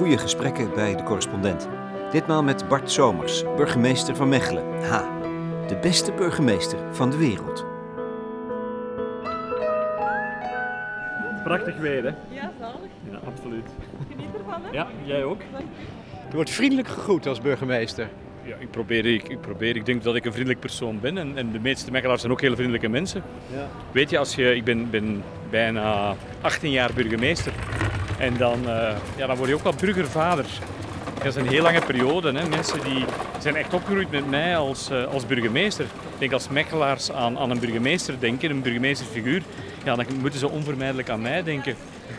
goede gesprekken bij de correspondent. Ditmaal met Bart Somers, burgemeester van Mechelen. Ha, de beste burgemeester van de wereld. Prachtig weer, hè? Ja, zalig. Ja, absoluut. Geniet ervan, hè? Ja, jij ook? Je wordt vriendelijk gegroet als burgemeester. Ja, ik probeer, ik, ik probeer. Ik denk dat ik een vriendelijk persoon ben en, en de meeste Mechelaars zijn ook heel vriendelijke mensen. Ja. Weet je, als je, ik ben, ben bijna 18 jaar burgemeester en dan, eh, ja, dan word je ook wel burgervader. Dat is een heel lange periode. Hè. Mensen die zijn echt opgegroeid met mij als, eh, als burgemeester. Ik denk als Mechelaars aan, aan een burgemeester denken, een burgemeestersfiguur, ja, dan moeten ze onvermijdelijk aan mij denken.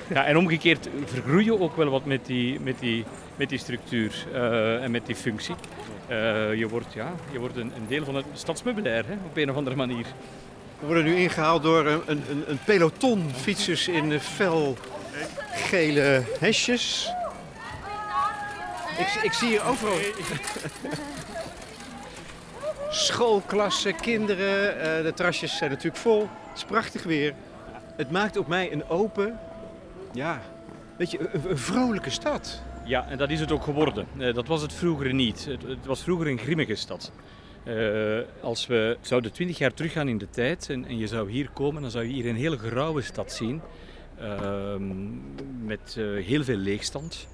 Ja, en omgekeerd vergroei je ook wel wat met die, met die, met die structuur eh, en met die functie. Je wordt, ja, je wordt een, een deel van het stadsmeubilair hè, op een of andere manier. We worden nu ingehaald door een, een, een peloton fietsers in fel gele hesjes. Ik, ik zie hier overal schoolklassen, kinderen. eh, de terrasjes zijn natuurlijk vol. Het is prachtig weer. Het maakt op mij een open, ja, weet je, een, een vrolijke stad. Ja, en dat is het ook geworden. Eh, dat was het vroeger niet. Het, het was vroeger een grimmige stad. Eh, als we zouden twintig jaar teruggaan in de tijd en, en je zou hier komen, dan zou je hier een hele grauwe stad zien. Ehm, met eh, heel veel leegstand,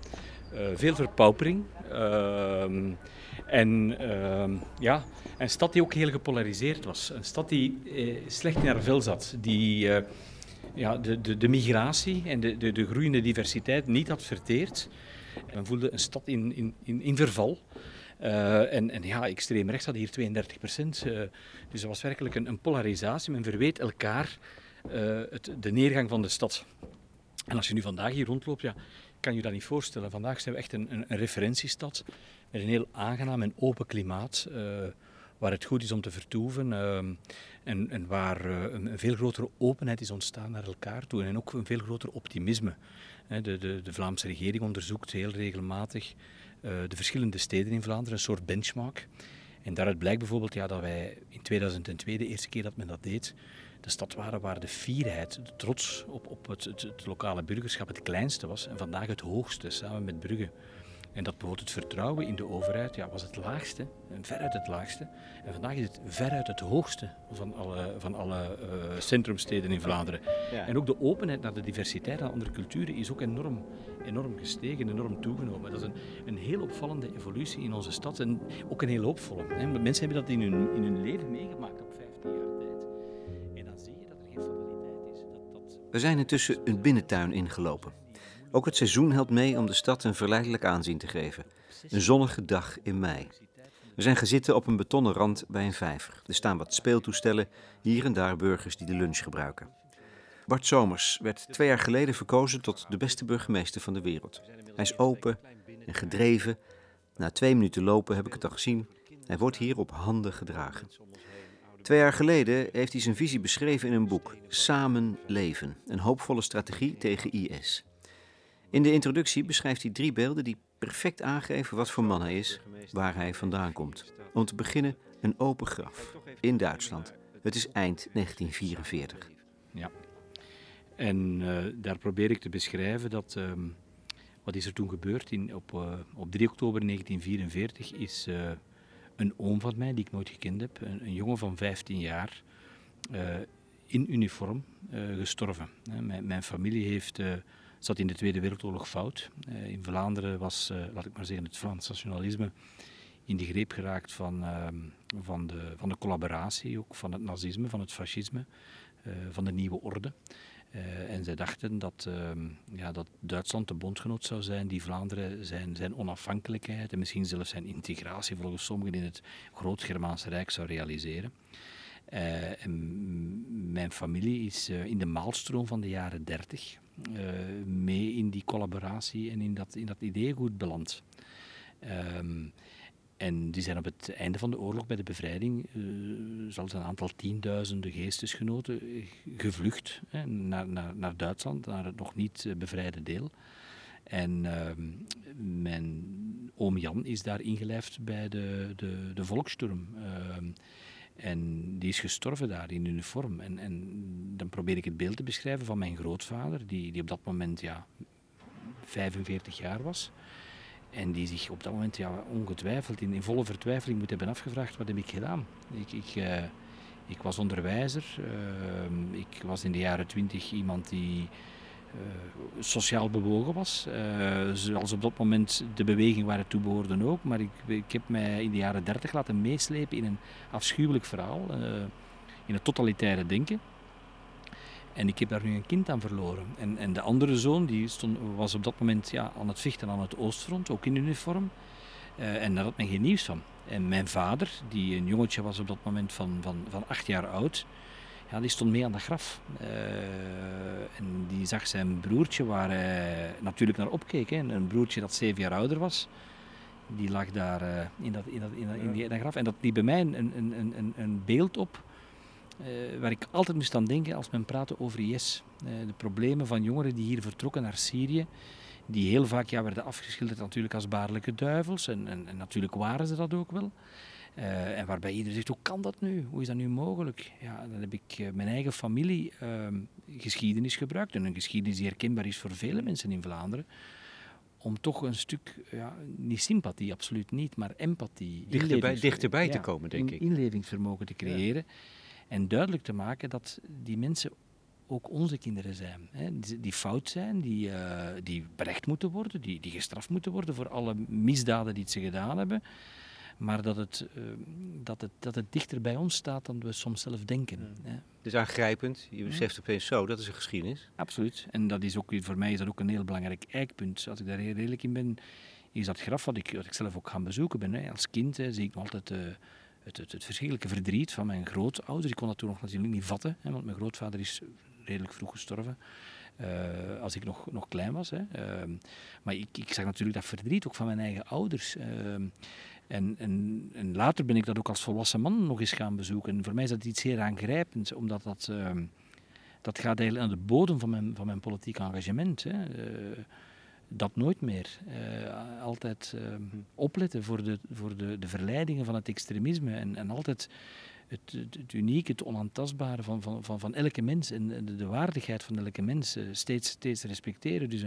eh, veel verpaupering. Ehm, en ehm, ja, een stad die ook heel gepolariseerd was. Een stad die eh, slecht in haar vel zat. Die ja, de, de, de migratie en de, de, de groeiende diversiteit niet had verteerd. Men voelde een stad in, in, in, in verval. En, en ja, extreem rechts had hier 32 procent. dus er was werkelijk een, een polarisatie. Men verweet elkaar het, de neergang van de stad. En als je nu vandaag hier rondloopt, ja, kan je dat niet voorstellen. Vandaag zijn we echt een, een, referentiestad met een heel aangenaam en open klimaat. eh, waar het goed is om te vertoeven ehm, en, en waar eh, een, veel grotere openheid is ontstaan naar elkaar toe en ook een veel groter optimisme. De, de, de Vlaamse regering onderzoekt heel regelmatig eh, de verschillende steden in Vlaanderen, een soort benchmark. En daaruit blijkt bijvoorbeeld ja, dat wij in 2002, de eerste keer dat men dat deed, de stad waren waar de fierheid, de trots op, op het, het, het lokale burgerschap het kleinste was en vandaag het hoogste, samen met Brugge. En dat bijvoorbeeld het vertrouwen in de overheid ja, was het laagste, en veruit het laagste. En vandaag is het veruit het hoogste van alle, van alle eh, centrumsteden in Vlaanderen. Ja. En ook de openheid naar de diversiteit aan andere culturen is ook enorm, enorm gestegen, enorm toegenomen. Dat is een, een heel opvallende evolutie in onze stad en ook een heel hoopvolle. Hè. Mensen hebben dat in hun, in hun leven meegemaakt We zijn intussen een binnentuin ingelopen. Ook het seizoen helpt mee om de stad een verleidelijk aanzien te geven. Een zonnige dag in mei. We zijn gezitten op een betonnen rand bij een vijver. Er staan wat speeltoestellen, hier en daar burgers die de lunch gebruiken. Bart Somers werd twee jaar geleden verkozen tot de beste burgemeester van de wereld. Hij is open en gedreven. Na twee minuten lopen heb ik het al gezien. Hij wordt hier op handen gedragen. Twee jaar geleden heeft hij zijn visie beschreven in een boek, Samen leven, een hoopvolle strategie tegen IS. In de introductie beschrijft hij drie beelden die perfect aangeven wat voor man hij is, waar hij vandaan komt. Om te beginnen een open graf in Duitsland. Het is eind 1944. Ja. En eh, daar probeer ik te beschrijven dat. ehm, wat is er toen gebeurd? In, op, eh, op 3 oktober 1944 is eh, een oom van mij, die ik nooit gekend heb, een, jongen van 15 jaar, eh, in uniform eh, gestorven. Mijn, mijn familie heeft, eh, zat in de Tweede Wereldoorlog fout. In Vlaanderen was, laat ik maar zeggen, het Frans nationalisme in de greep geraakt van, ehm, van, de, van de collaboratie, ook van het nazisme, van het fascisme, van de nieuwe orde. Eh, en zij dachten dat, ehm, ja, dat Duitsland de bondgenoot zou zijn die Vlaanderen zijn, zijn onafhankelijkheid en misschien zelfs zijn integratie volgens sommigen in het Groot-Germaanse Rijk zou realiseren. Eh, mijn familie is eh, in de maalstroom van de jaren dertig eh, mee in die collaboratie en in dat, in dat ideeëngoed beland. Ehm, en die zijn op het einde van de oorlog bij de bevrijding, eh, zelfs een aantal tienduizenden geestesgenoten, eh, gevlucht hè, naar, naar, naar Duitsland, naar het nog niet eh, bevrijde deel. En ehm, mijn oom Jan is daar ingelijfd bij de, de, de volkssturm. Ehm, en die is gestorven daar in uniform. En, en dan probeer ik het beeld te beschrijven van mijn grootvader, die, die op dat moment ja, 45 jaar was. En die zich op dat moment ja, ongetwijfeld in, volle vertwijfeling moet hebben afgevraagd, wat heb ik gedaan? Ik, ik, uh, ik was onderwijzer, uh, ik was in de jaren twintig iemand die uh, sociaal bewogen was. zoals op dat moment de beweging waar het toe behoorde ook. Maar ik, ik heb mij in de jaren dertig laten meeslepen in een afschuwelijk verhaal. in het totalitaire denken. En ik heb daar nu een kind aan verloren. En, en de andere zoon die stond, was op dat moment ja, aan het vechten aan het Oostfront, ook in uniform. Uh, en daar had men geen nieuws van. En mijn vader, die een jongetje was op dat moment van, van, van acht jaar oud, ja, die stond mee aan dat graf. Uh, en die zag zijn broertje waar hij natuurlijk naar opkeek. Hè. Een broertje dat zeven jaar ouder was. Die lag daar uh, in, dat, in, dat, in, die, in graf. En dat liep bij mij een, een, een, een beeld op uh, waar ik altijd moest aan denken als men praatte over IS. Uh, de problemen van jongeren die hier vertrokken naar Syrië, die heel vaak ja, werden afgeschilderd natuurlijk als baarlijke duivels. En, en, en natuurlijk waren ze dat ook wel. Uh, en waarbij iedereen zegt, hoe kan dat nu? Hoe is dat nu mogelijk? Ja, dan heb ik mijn eigen familie ehm, geschiedenis gebruikt. En een geschiedenis die herkenbaar is voor vele mensen in Vlaanderen om toch een stuk, ja, niet sympathie, absoluut niet, maar empathie. Dichterbij, dichterbij te komen, denk ik. Inlevingsvermogen te creëren. Ja. En duidelijk te maken dat die mensen ook onze kinderen zijn. Hè, die, die, fout zijn, die, uh, die berecht moeten worden, die, die gestraft moeten worden voor alle misdaden die ze gedaan hebben. Maar dat het, uh, dat, het, dat het dichter bij ons staat dan we soms zelf denken. Ja. Hè. Dus aangrijpend, je beseft opeens zo, dat is een geschiedenis. Absoluut. En dat is ook, voor mij is dat ook een heel belangrijk eikpunt. Als ik daar heel eerlijk in ben, is dat graf wat ik, wat ik zelf ook gaan bezoeken ben. Hè. Als kind hè, zie ik nog altijd... Uh, het, het, verschrikkelijke verdriet van mijn grootouders. Ik kon dat toen nog natuurlijk niet vatten, hè, want mijn grootvader is redelijk vroeg gestorven. Uh, als ik nog, nog klein was. Hè. Uh, maar ik, ik, zag natuurlijk dat verdriet ook van mijn eigen ouders. Uh, en, en, en, later ben ik dat ook als volwassen man nog eens gaan bezoeken. En voor mij is dat iets zeer aangrijpends, omdat dat, ehm, dat gaat eigenlijk aan de bodem van mijn, van mijn politiek engagement. Hè. Eh, dat nooit meer. Uh, altijd uh, opletten voor, de, voor de, de verleidingen van het extremisme en, en altijd het, het, het, unieke, het onaantastbare van, van, van, van elke mens en de, de waardigheid van elke mens uh, steeds, steeds respecteren. Dus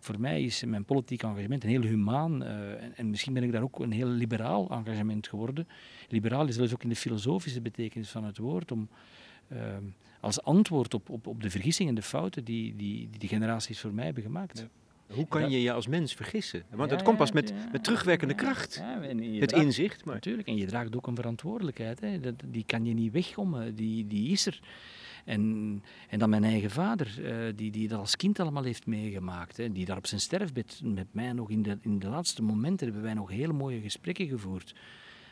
voor mij is mijn politiek engagement een heel humaan en, en, misschien ben ik daar ook een heel liberaal engagement geworden. Liberaal is zelfs ook in de filosofische betekenis van het woord, om als antwoord op, op, op de vergissingen en de fouten die, die, die de generaties voor mij hebben gemaakt. Hoe kan je je als mens vergissen? Want het komt pas met, met terugwerkende kracht. het inzicht. Maar. Natuurlijk, en je draagt ook een verantwoordelijkheid. Hè. Dat, die kan je niet weggommen, die, die is er. En, en dan mijn eigen vader, uh, die, die dat als kind allemaal heeft meegemaakt. Hè, die daar op zijn sterfbed met mij nog in de, in de laatste momenten hebben wij nog hele mooie gesprekken gevoerd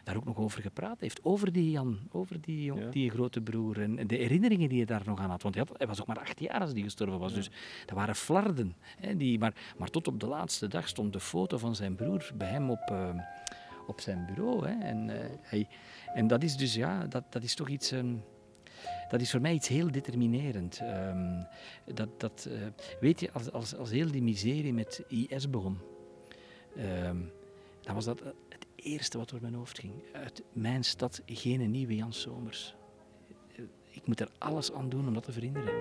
daar ook nog over gepraat heeft. Over die Jan, over die, die grote broer. En de herinneringen die hij daar nog aan had. Want hij, had, hij was ook maar acht jaar als hij gestorven was. Dus dat waren flarden. Hè, die, maar, maar tot op de laatste dag stond de foto van zijn broer bij hem op, uh, op zijn bureau. Hè. En, uh, hij, en dat is dus, ja, dat, dat is toch iets... Um, dat is voor mij iets heel determinerend. Um, dat, dat, uh, weet je, als, als, als heel die miserie met IS begon, um, dan was dat eerste wat door mijn hoofd ging. Uit mijn stad geen nieuwe Jan Somers. Ik moet er alles aan doen om dat te verhinderen.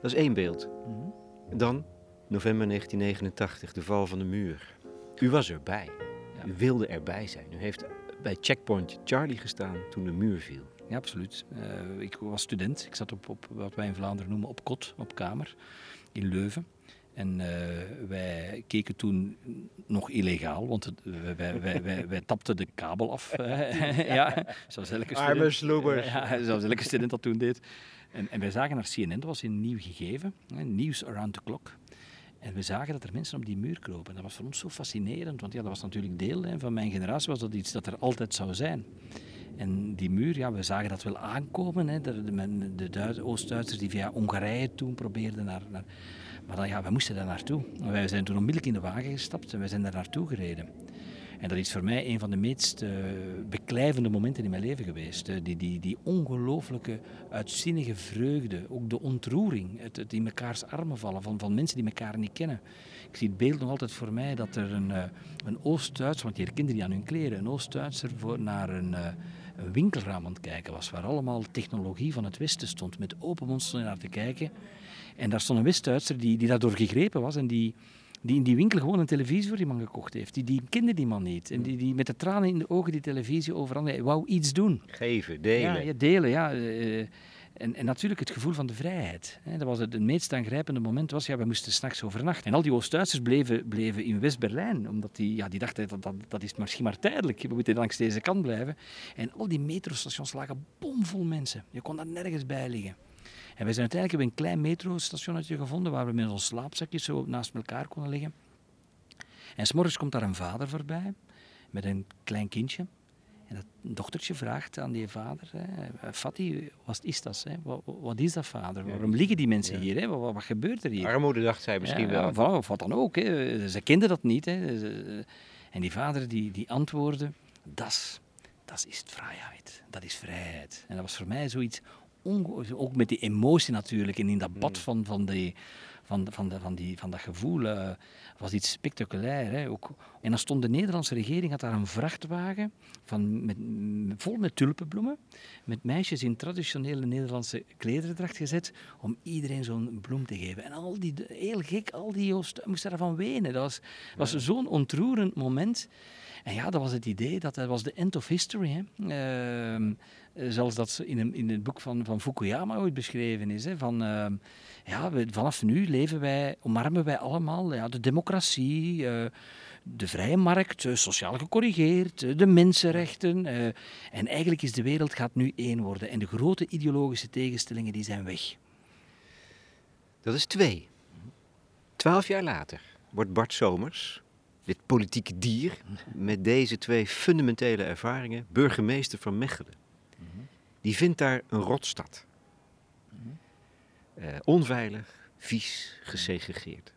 Dat is één beeld. Mm -hmm. Dan, november 1989, de val van de muur. U was erbij. U wilde erbij zijn. U heeft bij Checkpoint Charlie gestaan toen de muur viel. Ja, absoluut. Uh, ik was student. Ik zat op, op wat wij in Vlaanderen noemen op kot, op kamer, in Leuven. En uh, wij keken toen nog illegaal, want het, wij, wij, wij, wij, tapten de kabel af. ja, zoals elke Arme sloebers. Ja, zoals elke student dat toen deed. En, en wij zagen naar CNN, dat was een nieuw gegeven, nieuws around the clock. En we zagen dat er mensen op die muur kropen. Dat was voor ons zo fascinerend, want ja, dat was natuurlijk deel hè, van mijn generatie, was dat iets dat er altijd zou zijn. En die muur, ja, we zagen dat wel aankomen. Hè. De, de, de Oost-Duitsers die via Hongarije toen probeerden naar... naar maar dan, ja, we moesten daar naartoe. Wij zijn toen onmiddellijk in de wagen gestapt en wij zijn daar naartoe gereden. En dat is voor mij een van de meest uh, beklijvende momenten in mijn leven geweest. Uh, die, die, die ongelooflijke, uitzinnige vreugde, ook de ontroering, het, in mekaars armen vallen van, van mensen die elkaar niet kennen. Ik zie het beeld nog altijd voor mij dat er een, uh, een Oost-Duitser, want die herkende die aan hun kleren, een Oost-Duitser naar een, een, winkelraam aan het kijken was, waar allemaal technologie van het Westen stond, met open mond naar te kijken. En daar stond een West-Duitser die, die daardoor gegrepen was en die die in die winkel gewoon een televisie voor die man gekocht heeft. Die, die kende die man niet. En die, die met de tranen in de ogen die televisie overal... Hij wou iets doen. Geven, delen. Ja, ja delen, ja. Uh, en, en, natuurlijk het gevoel van de vrijheid. Hè. Dat was het, meest aangrijpende moment. Was, ja, we moesten s'nachts overnachten. En al die Oost-Duitsers bleven, bleven in West-Berlijn. Omdat die, ja, die dachten, dat, dat, is misschien maar tijdelijk. We moeten langs deze kant blijven. En al die metrostations lagen bomvol mensen. Je kon daar nergens bij liggen. En wij zijn uiteindelijk hebben een klein metrostationnetje gevonden waar we met ons slaapzakjes zo naast elkaar konden liggen. En s'morgens komt daar een vader voorbij met een klein kindje. En dat dochtertje vraagt aan die vader, hè, Fatih, wat is dat? Hè? Wat, wat, is dat, vader? Waarom liggen die mensen hier? Hè? Wat, wat, gebeurt er hier? Armoede, dacht zij misschien wel. Of wat dan ook. Hè. Ze kenden dat niet. Hè. En die vader die, die antwoordde, dat is vrijheid. Dat is vrijheid. En dat was voor mij zoiets ook met die emotie natuurlijk en in dat bad mm. van, van, die, van, van, de, van, die, van dat gevoel uh, was iets spectaculair. Hè. Ook, en dan stond de Nederlandse regering, had daar een vrachtwagen van, met, vol met tulpenbloemen, met meisjes in traditionele Nederlandse klederdracht gezet, om iedereen zo'n bloem te geven. En al die, heel gek, al die Joost moesten daarvan wenen. Dat was, was zo'n ontroerend moment. En ja, dat was het idee, dat, dat was de end of history. Hè. Uh, zelfs dat in, een, in het boek van, van Fukuyama ooit beschreven is. Hè, van, uh, ja, vanaf nu leven wij, omarmen wij allemaal ja, de democratie, uh, de vrije markt, uh, sociaal gecorrigeerd, de mensenrechten. en eigenlijk is de wereld gaat nu één worden. En de grote ideologische tegenstellingen die zijn weg. Dat is twee. Twaalf jaar later wordt Bart Somers, dit politieke dier, met deze twee fundamentele ervaringen, burgemeester van Mechelen. Die vindt daar een rotstad. Uh, onveilig, vies, gesegregeerd.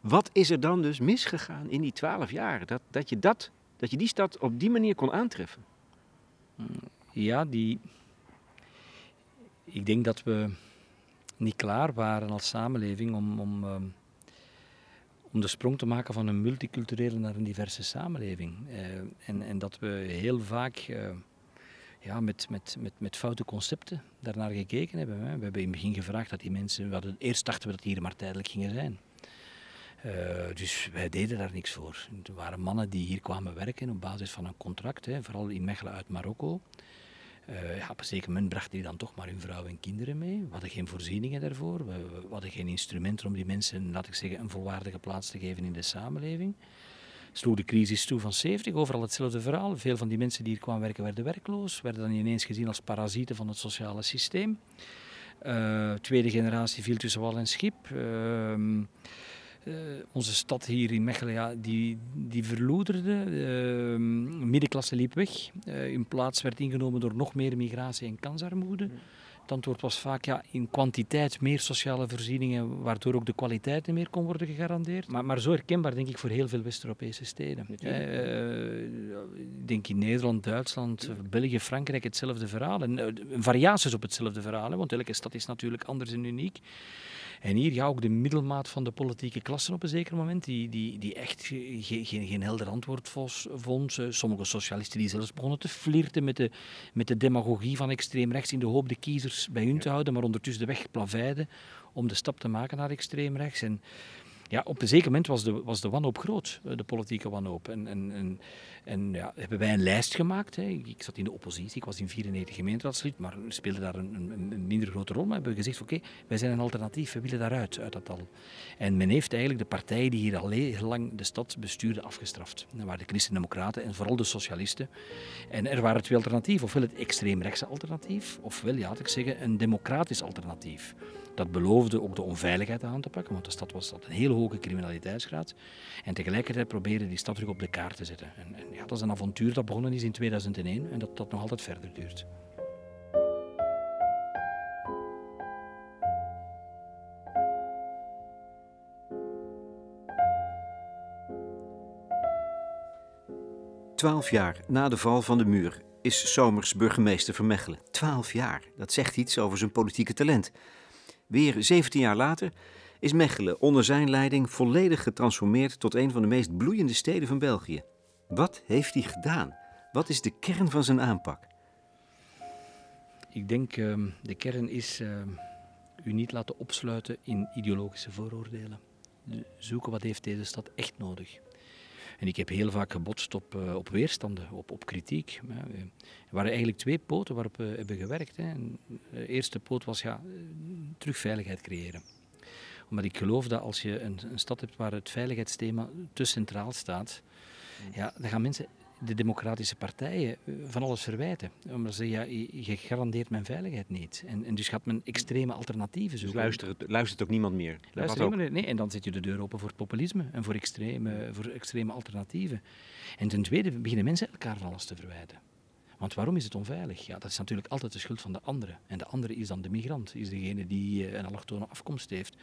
Wat is er dan dus misgegaan in die twaalf jaar? Dat, dat, je dat, dat je die stad op die manier kon aantreffen? Ja, die... ik denk dat we niet klaar waren als samenleving om, om ehm, om de sprong te maken van een multiculturele naar een diverse samenleving. Uh, en, en, dat we heel vaak uh, ja, met, met, met, met foute concepten daarnaar gekeken hebben. We hebben in het begin gevraagd dat die mensen, we hadden, eerst dachten we dat die hier maar tijdelijk gingen zijn. Uh, dus wij deden daar niks voor. Er waren mannen die hier kwamen werken op basis van een contract, hè, vooral in Mechelen uit Marokko. Uh, ja, op zeker moment brachten die dan toch maar hun vrouw en kinderen mee. We hadden geen voorzieningen daarvoor. We, we, hadden geen instrumenten om die mensen, laat ik zeggen, een volwaardige plaats te geven in de samenleving. Sloeg de crisis toe van 70, overal hetzelfde verhaal. Veel van die mensen die hier kwamen werken werden werkloos, werden dan ineens gezien als parasieten van het sociale systeem. Uh, tweede generatie viel tussen wal en schip. Uh, uh, onze stad hier in Mechelen, ja, die, die verloederde. Uh, middenklasse liep weg. Uh, in plaats werd ingenomen door nog meer migratie en kansarmoede. Het antwoord was vaak ja, in kwantiteit meer sociale voorzieningen, waardoor ook de kwaliteit meer kon worden gegarandeerd. Maar, maar zo herkenbaar denk ik voor heel veel West-Europese steden. ik denk in Nederland, Duitsland, België, Frankrijk hetzelfde verhaal. En variaties op hetzelfde verhaal, hè, want elke stad is natuurlijk anders en uniek. En hier ja, ook de middelmaat van de politieke klassen op een zeker moment, die, die, die echt geen, geen, geen helder antwoord vond. Sommige socialisten die zelfs begonnen te flirten met de, met de demagogie van extreem rechts in de hoop de kiezers bij hun te houden, maar ondertussen de weg plaveiden om de stap te maken naar extreem rechts. En ja, op een zeker moment was de, was de wanhoop groot, eh, de politieke wanhoop. En, en, en, en ja, hebben wij een lijst gemaakt. Hè. Ik zat in de oppositie, ik was in 94 gemeenteraadslid, maar speelde daar een, een, een minder grote rol. Maar hebben we gezegd, oké, wij zijn een alternatief, we willen daaruit, uit dat al. En men heeft eigenlijk de partijen die hier al heel lang de stad bestuurden afgestraft. Dat waren de Christen-Democraten en vooral de Socialisten. En er waren twee alternatieven, ofwel het extreemrechtse alternatief, ofwel, ja, ik zeggen, een democratisch alternatief. Dat beloofde ook de onveiligheid aan te pakken, want de stad was een hele hoge criminaliteitsgraad. En tegelijkertijd probeerde die stad terug op de kaart te zetten. En, en ja, dat is een avontuur dat begonnen is in 2001 en dat, dat nog altijd verder duurt. Twaalf jaar na de val van de muur is Somers burgemeester van Mechelen. Twaalf jaar, dat zegt iets over zijn politieke talent. Weer 17 jaar later is Mechelen onder zijn leiding volledig getransformeerd tot een van de meest bloeiende steden van België. Wat heeft hij gedaan? Wat is de kern van zijn aanpak? Ik denk uh, de kern is uh, u niet laten opsluiten in ideologische vooroordelen. Zoeken wat heeft deze stad echt nodig. En ik heb heel vaak gebotst op, uh, op weerstanden, op, op kritiek. Er waren eigenlijk twee poten waarop we hebben gewerkt. Hè. de eerste poot was ja, terug veiligheid creëren omdat ik geloof dat als je een, een stad hebt waar het veiligheidsthema te centraal staat, ja, dan gaan mensen de democratische partijen eh, van alles verwijten. Omdat ze zeggen, ja, je garandeert mijn veiligheid niet. En, en dus gaat men extreme alternatieven zoeken. Dus luistert, luistert ook niemand meer? Luistert. Nee, en dan zet je de deur open voor populisme en voor extreme, voor extreme alternatieven. En ten tweede beginnen mensen elkaar van alles te verwijten. Want waarom is het onveilig? Ja, dat is natuurlijk altijd de schuld van de andere. En de andere is dan de migrant, is degene die eh, een allochtone afkomst heeft.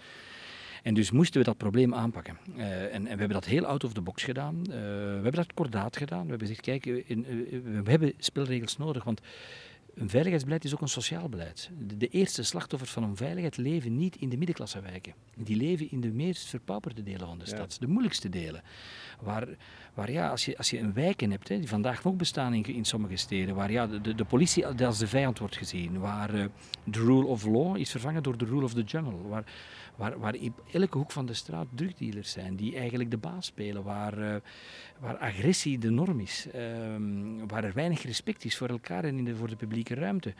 En dus moesten we dat probleem aanpakken. Uh, en, en, we hebben dat heel out of the box gedaan. Uh, we hebben dat kordaat gedaan. We hebben gezegd, kijk, in, uh, we hebben spelregels nodig, want een veiligheidsbeleid is ook een sociaal beleid. De, de, eerste slachtoffers van onveiligheid leven niet in de middenklassewijken. Die leven in de meest verpauperde delen van de stad, de moeilijkste delen. Waar, waar ja, als je, als je een wijken hebt, hè, die vandaag nog bestaan in, in sommige steden, waar ja, de, de politie als de vijand wordt gezien, waar de rule of law is vervangen door de rule of the jungle, waar waar, waar elke hoek van de straat drugdealers zijn die eigenlijk de baas spelen, waar, uh, waar agressie de norm is, um, waar er weinig respect is voor elkaar en in de, voor de publieke ruimte,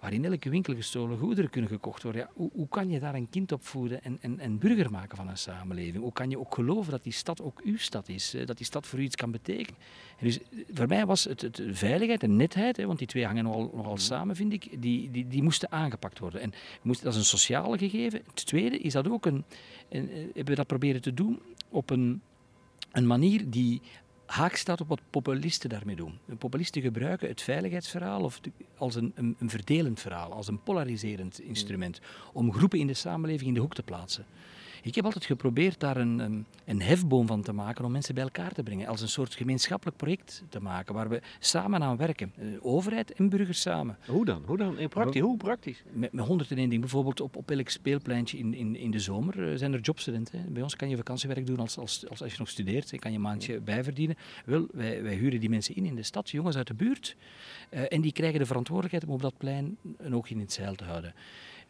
waar in elke winkel gestolen goederen kunnen gekocht worden. Ja, hoe, hoe kan je daar een kind opvoeden en, en, en burger maken van een samenleving? Hoe kan je ook geloven dat die stad ook uw stad is, uh, dat die stad voor u iets kan betekenen? En dus eh, voor mij was het, het veiligheid en netheid, hè, want die twee hangen nogal, nogal mhm. samen, vind ik, die, die, die moesten aangepakt worden. En moesten, dat is een sociale gegeven. Het tweede is dat ook een, een, eh, hebben we dat proberen te doen op een, een manier die haak staat op wat populisten daarmee doen. Populisten gebruiken het veiligheidsverhaal of als een, een, een, verdelend verhaal, als een polariserend instrument, om groepen in de samenleving in de hoek te plaatsen. Ik heb altijd geprobeerd daar een, een hefboom van te maken om mensen bij elkaar te brengen. Als een soort gemeenschappelijk project te maken waar we samen aan werken. Eh, overheid en burgers samen. Hoe dan? Hoe dan? In praktisch? Hoe praktisch? Met, met 101 dingen. Bijvoorbeeld op, op elk speelpleintje in, in, in de zomer eh, zijn er jobstudenten. Bij ons kan je vakantiewerk doen als, als, als, als je nog studeert. Je kan je een maandje bijverdienen. Wel, wij, wij huren die mensen in in de stad, jongens uit de buurt. Uh, en die krijgen de verantwoordelijkheid om op dat plein een oogje in het zeil te houden.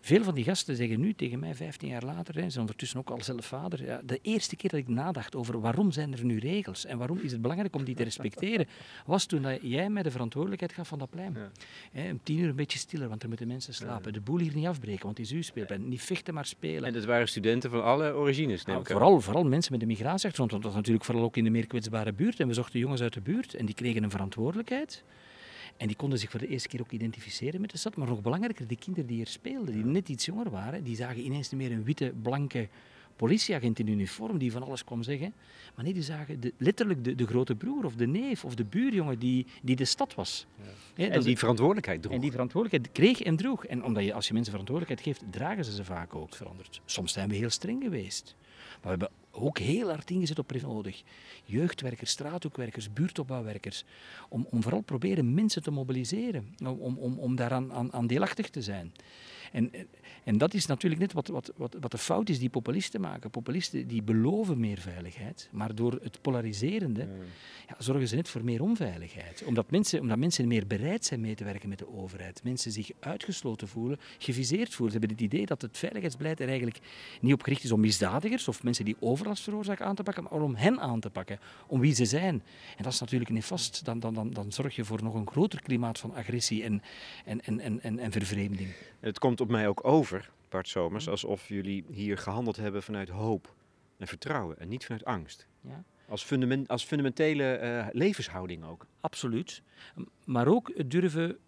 Veel van die gasten zeggen nu tegen mij, 15 jaar later, hè, ze zijn ondertussen ook al zelf vader, ja, de eerste keer dat ik nadacht over waarom zijn er nu regels en waarom is het belangrijk om die te respecteren, was toen dat jij mij de verantwoordelijkheid gaf van dat plein. Ja. Hè, om tien uur een beetje stiller, want er moeten mensen slapen. De boel hier niet afbreken, want het is uw speelplein. Niet vechten, maar spelen. En dat waren studenten van alle origines, neem nou, vooral, vooral mensen met een migratieachtergrond, want dat was natuurlijk vooral ook in de meer kwetsbare buurt. En we zochten jongens uit de buurt en die kregen een verantwoordelijkheid. En die konden zich voor de eerste keer ook identificeren met de stad. Maar nog belangrijker, de kinderen die hier speelden, die net iets jonger waren, die zagen ineens meer een witte, blanke politieagent in uniform die van alles kwam zeggen. Maar nee, die zagen de, letterlijk de, de, grote broer of de neef of de buurjongen die, die de stad was. Ja. en die verantwoordelijkheid droeg. En die verantwoordelijkheid kreeg en droeg. En omdat je, als je mensen verantwoordelijkheid geeft, dragen ze ze vaak ook veranderd. Soms zijn we heel streng geweest. Maar we hebben ook heel hard ingezet op nodig. Jeugdwerkers, straathoekwerkers, buurtopbouwwerkers. Om, om vooral proberen mensen te mobiliseren. Om, om, om daaraan aan, aan deelachtig te zijn. En, en dat is natuurlijk net wat, wat, wat, wat de fout is die populisten maken. Populisten die beloven meer veiligheid, maar door het polariserende ja, zorgen ze net voor meer onveiligheid. Omdat mensen, omdat mensen meer bereid zijn mee te werken met de overheid. Mensen zich uitgesloten voelen, geviseerd voelen. Ze hebben het idee dat het veiligheidsbeleid er eigenlijk niet op gericht is om misdadigers of mensen die overlast veroorzaken aan te pakken, maar om hen aan te pakken, om wie ze zijn. En dat is natuurlijk nefast. Dan, dan, dan, dan zorg je voor nog een groter klimaat van agressie en, en, en, en, en vervreemding. Het komt op mij ook over, Bart Somers, alsof jullie hier gehandeld hebben vanuit hoop en vertrouwen en niet vanuit angst. Ja. Als, fundament, als fundamentele uh, levenshouding ook. Absoluut. Maar ook durven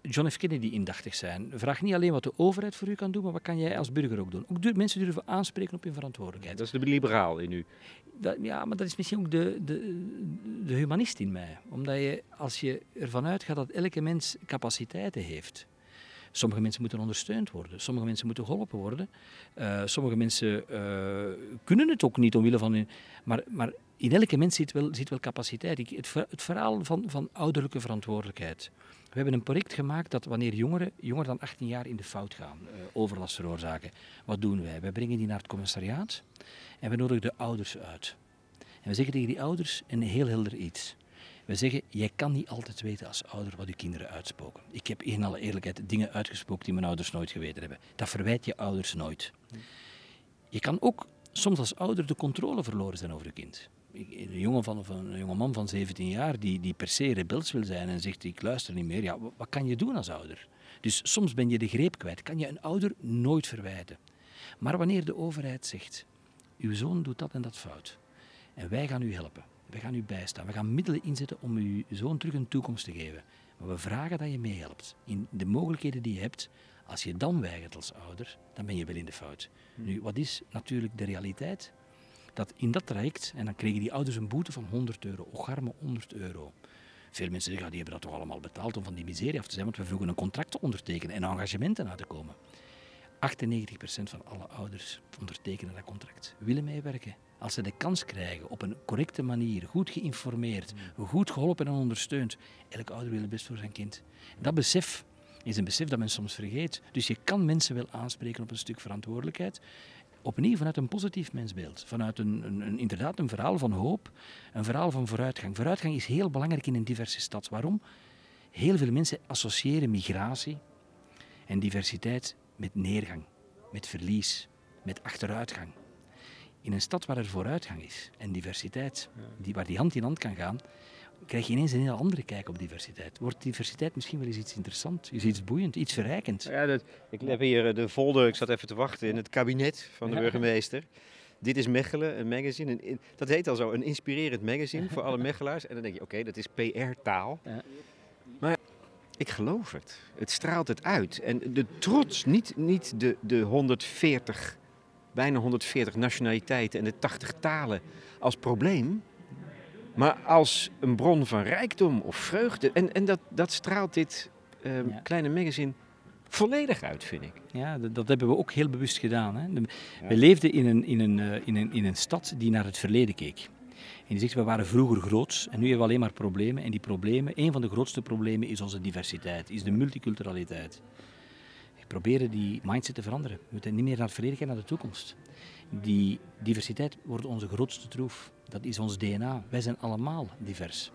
John F. Kennedy indachtig zijn. Vraag niet alleen wat de overheid voor u kan doen, maar wat kan jij als burger ook doen. Ook mensen durven aanspreken op hun verantwoordelijkheid. Dat is de liberaal in u. Dat, ja, maar dat is misschien ook de, de, de humanist in mij. Omdat je, als je ervan uitgaat dat elke mens capaciteiten heeft, Sommige mensen moeten ondersteund worden, sommige mensen moeten geholpen worden. Uh, sommige mensen uh, kunnen het ook niet omwille van hun. Maar, maar in elke mens zit wel, zit wel capaciteit. Het, het, verhaal van, van ouderlijke verantwoordelijkheid. We hebben een project gemaakt dat wanneer jongeren, jonger dan 18 jaar in de fout gaan, uh, overlast veroorzaken, wat doen wij? Wij brengen die naar het commissariaat en we nodigen de ouders uit. En we zeggen tegen die ouders een heel helder iets. We zeggen, jij kan niet altijd weten als ouder wat je kinderen uitspoken. Ik heb in alle eerlijkheid dingen uitgesproken die mijn ouders nooit geweten hebben. Dat verwijt je ouders nooit. Je kan ook soms als ouder de controle verloren zijn over je kind. Een jonge, van, een jonge man van 17 jaar die, die per se rebels wil zijn en zegt ik luister niet meer. Ja, wat kan je doen als ouder? Dus soms ben je de greep kwijt. Kan je een ouder nooit verwijten. Maar wanneer de overheid zegt, uw zoon doet dat en dat fout. En wij gaan u helpen. We gaan u bijstaan. We gaan middelen inzetten om uw zoon terug een toekomst te geven. Maar we vragen dat je meehelpt. In de mogelijkheden die je hebt, als je dan weigert als ouder, dan ben je wel in de fout. Hmm. Nu, wat is natuurlijk de realiteit? Dat in dat traject, en dan kregen die ouders een boete van 100 euro, ocharme 100 euro. Veel mensen zeggen, ja, die hebben dat toch allemaal betaald om van die miserie af te zijn, want we vroegen een contract te ondertekenen en engagementen uit te komen. 98% van alle ouders ondertekenen dat contract, willen meewerken. Als ze de kans krijgen op een correcte manier, goed geïnformeerd, goed geholpen en ondersteund, elke ouder wil het best voor zijn kind. Dat besef is een besef dat men soms vergeet. Dus je kan mensen wel aanspreken op een stuk verantwoordelijkheid. Opnieuw vanuit een positief mensbeeld. Vanuit een, een, een, inderdaad een verhaal van hoop, een verhaal van vooruitgang. Vooruitgang is heel belangrijk in een diverse stad. Waarom? Heel veel mensen associëren migratie en diversiteit met neergang, met verlies, met achteruitgang. In een stad waar er vooruitgang is en diversiteit, die, waar die hand in hand kan gaan, krijg je ineens een heel andere kijk op diversiteit. Wordt diversiteit misschien wel eens iets interessants, is iets boeiend, iets verrijkend? Ja, dat, ik heb hier eh, de folder, ik zat even te wachten in het kabinet van de burgemeester. Dit is Mechelen, een magazine. Een, dat heet al zo, een inspirerend magazine voor alle Mechelaars. En dan denk je, oké, dat is PR-taal. Ja. Maar ik geloof het. Het straalt het uit. En de trots, niet, niet de, de 140, bijna 140 nationaliteiten en de 80 talen als probleem. Maar als een bron van rijkdom of vreugde. En, en dat, dat straalt dit uh, kleine magazine volledig uit, vind ik. Ja, dat, dat hebben we ook heel bewust gedaan. Hè. We leefden in een, in, een, uh, in, een, in een stad die naar het verleden keek. En die zegt, we waren vroeger groots en nu hebben we alleen maar problemen. En die problemen, een van de grootste problemen is onze diversiteit, is de multiculturaliteit. Proberen die mindset te veranderen. We moeten niet meer naar het verleden gaan, naar de toekomst. Die diversiteit wordt onze grootste troef. Dat is ons DNA. Wij zijn allemaal divers.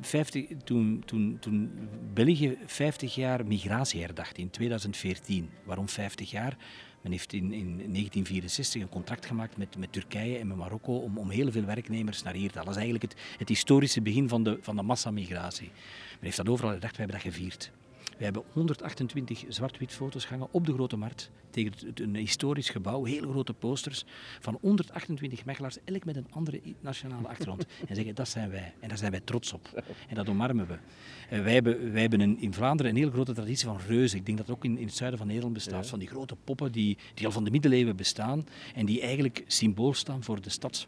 50, toen, toen, toen België 50 jaar migratie herdacht in 2014. Waarom 50 jaar? Men heeft in, in 1964 een contract gemaakt met, met Turkije en met Marokko om, om heel veel werknemers naar hier te halen. Dat is eigenlijk het, het historische begin van de, van de massamigratie. Men heeft dat overal herdacht, we hebben dat gevierd. We hebben 128 zwart-wit foto's gehangen op de Grote Markt tegen het, een historisch gebouw, hele grote posters van 128 Mechelaars, elk met een andere nationale achtergrond. en zeggen, dat zijn wij. En daar zijn wij trots op. En dat omarmen we. Uh, wij hebben, wij hebben een, in Vlaanderen een heel grote traditie van reuzen. Ik denk dat het ook in, in het zuiden van Nederland bestaat. Van die grote poppen die, die al van de middeleeuwen bestaan en die eigenlijk symbool staan voor de stad.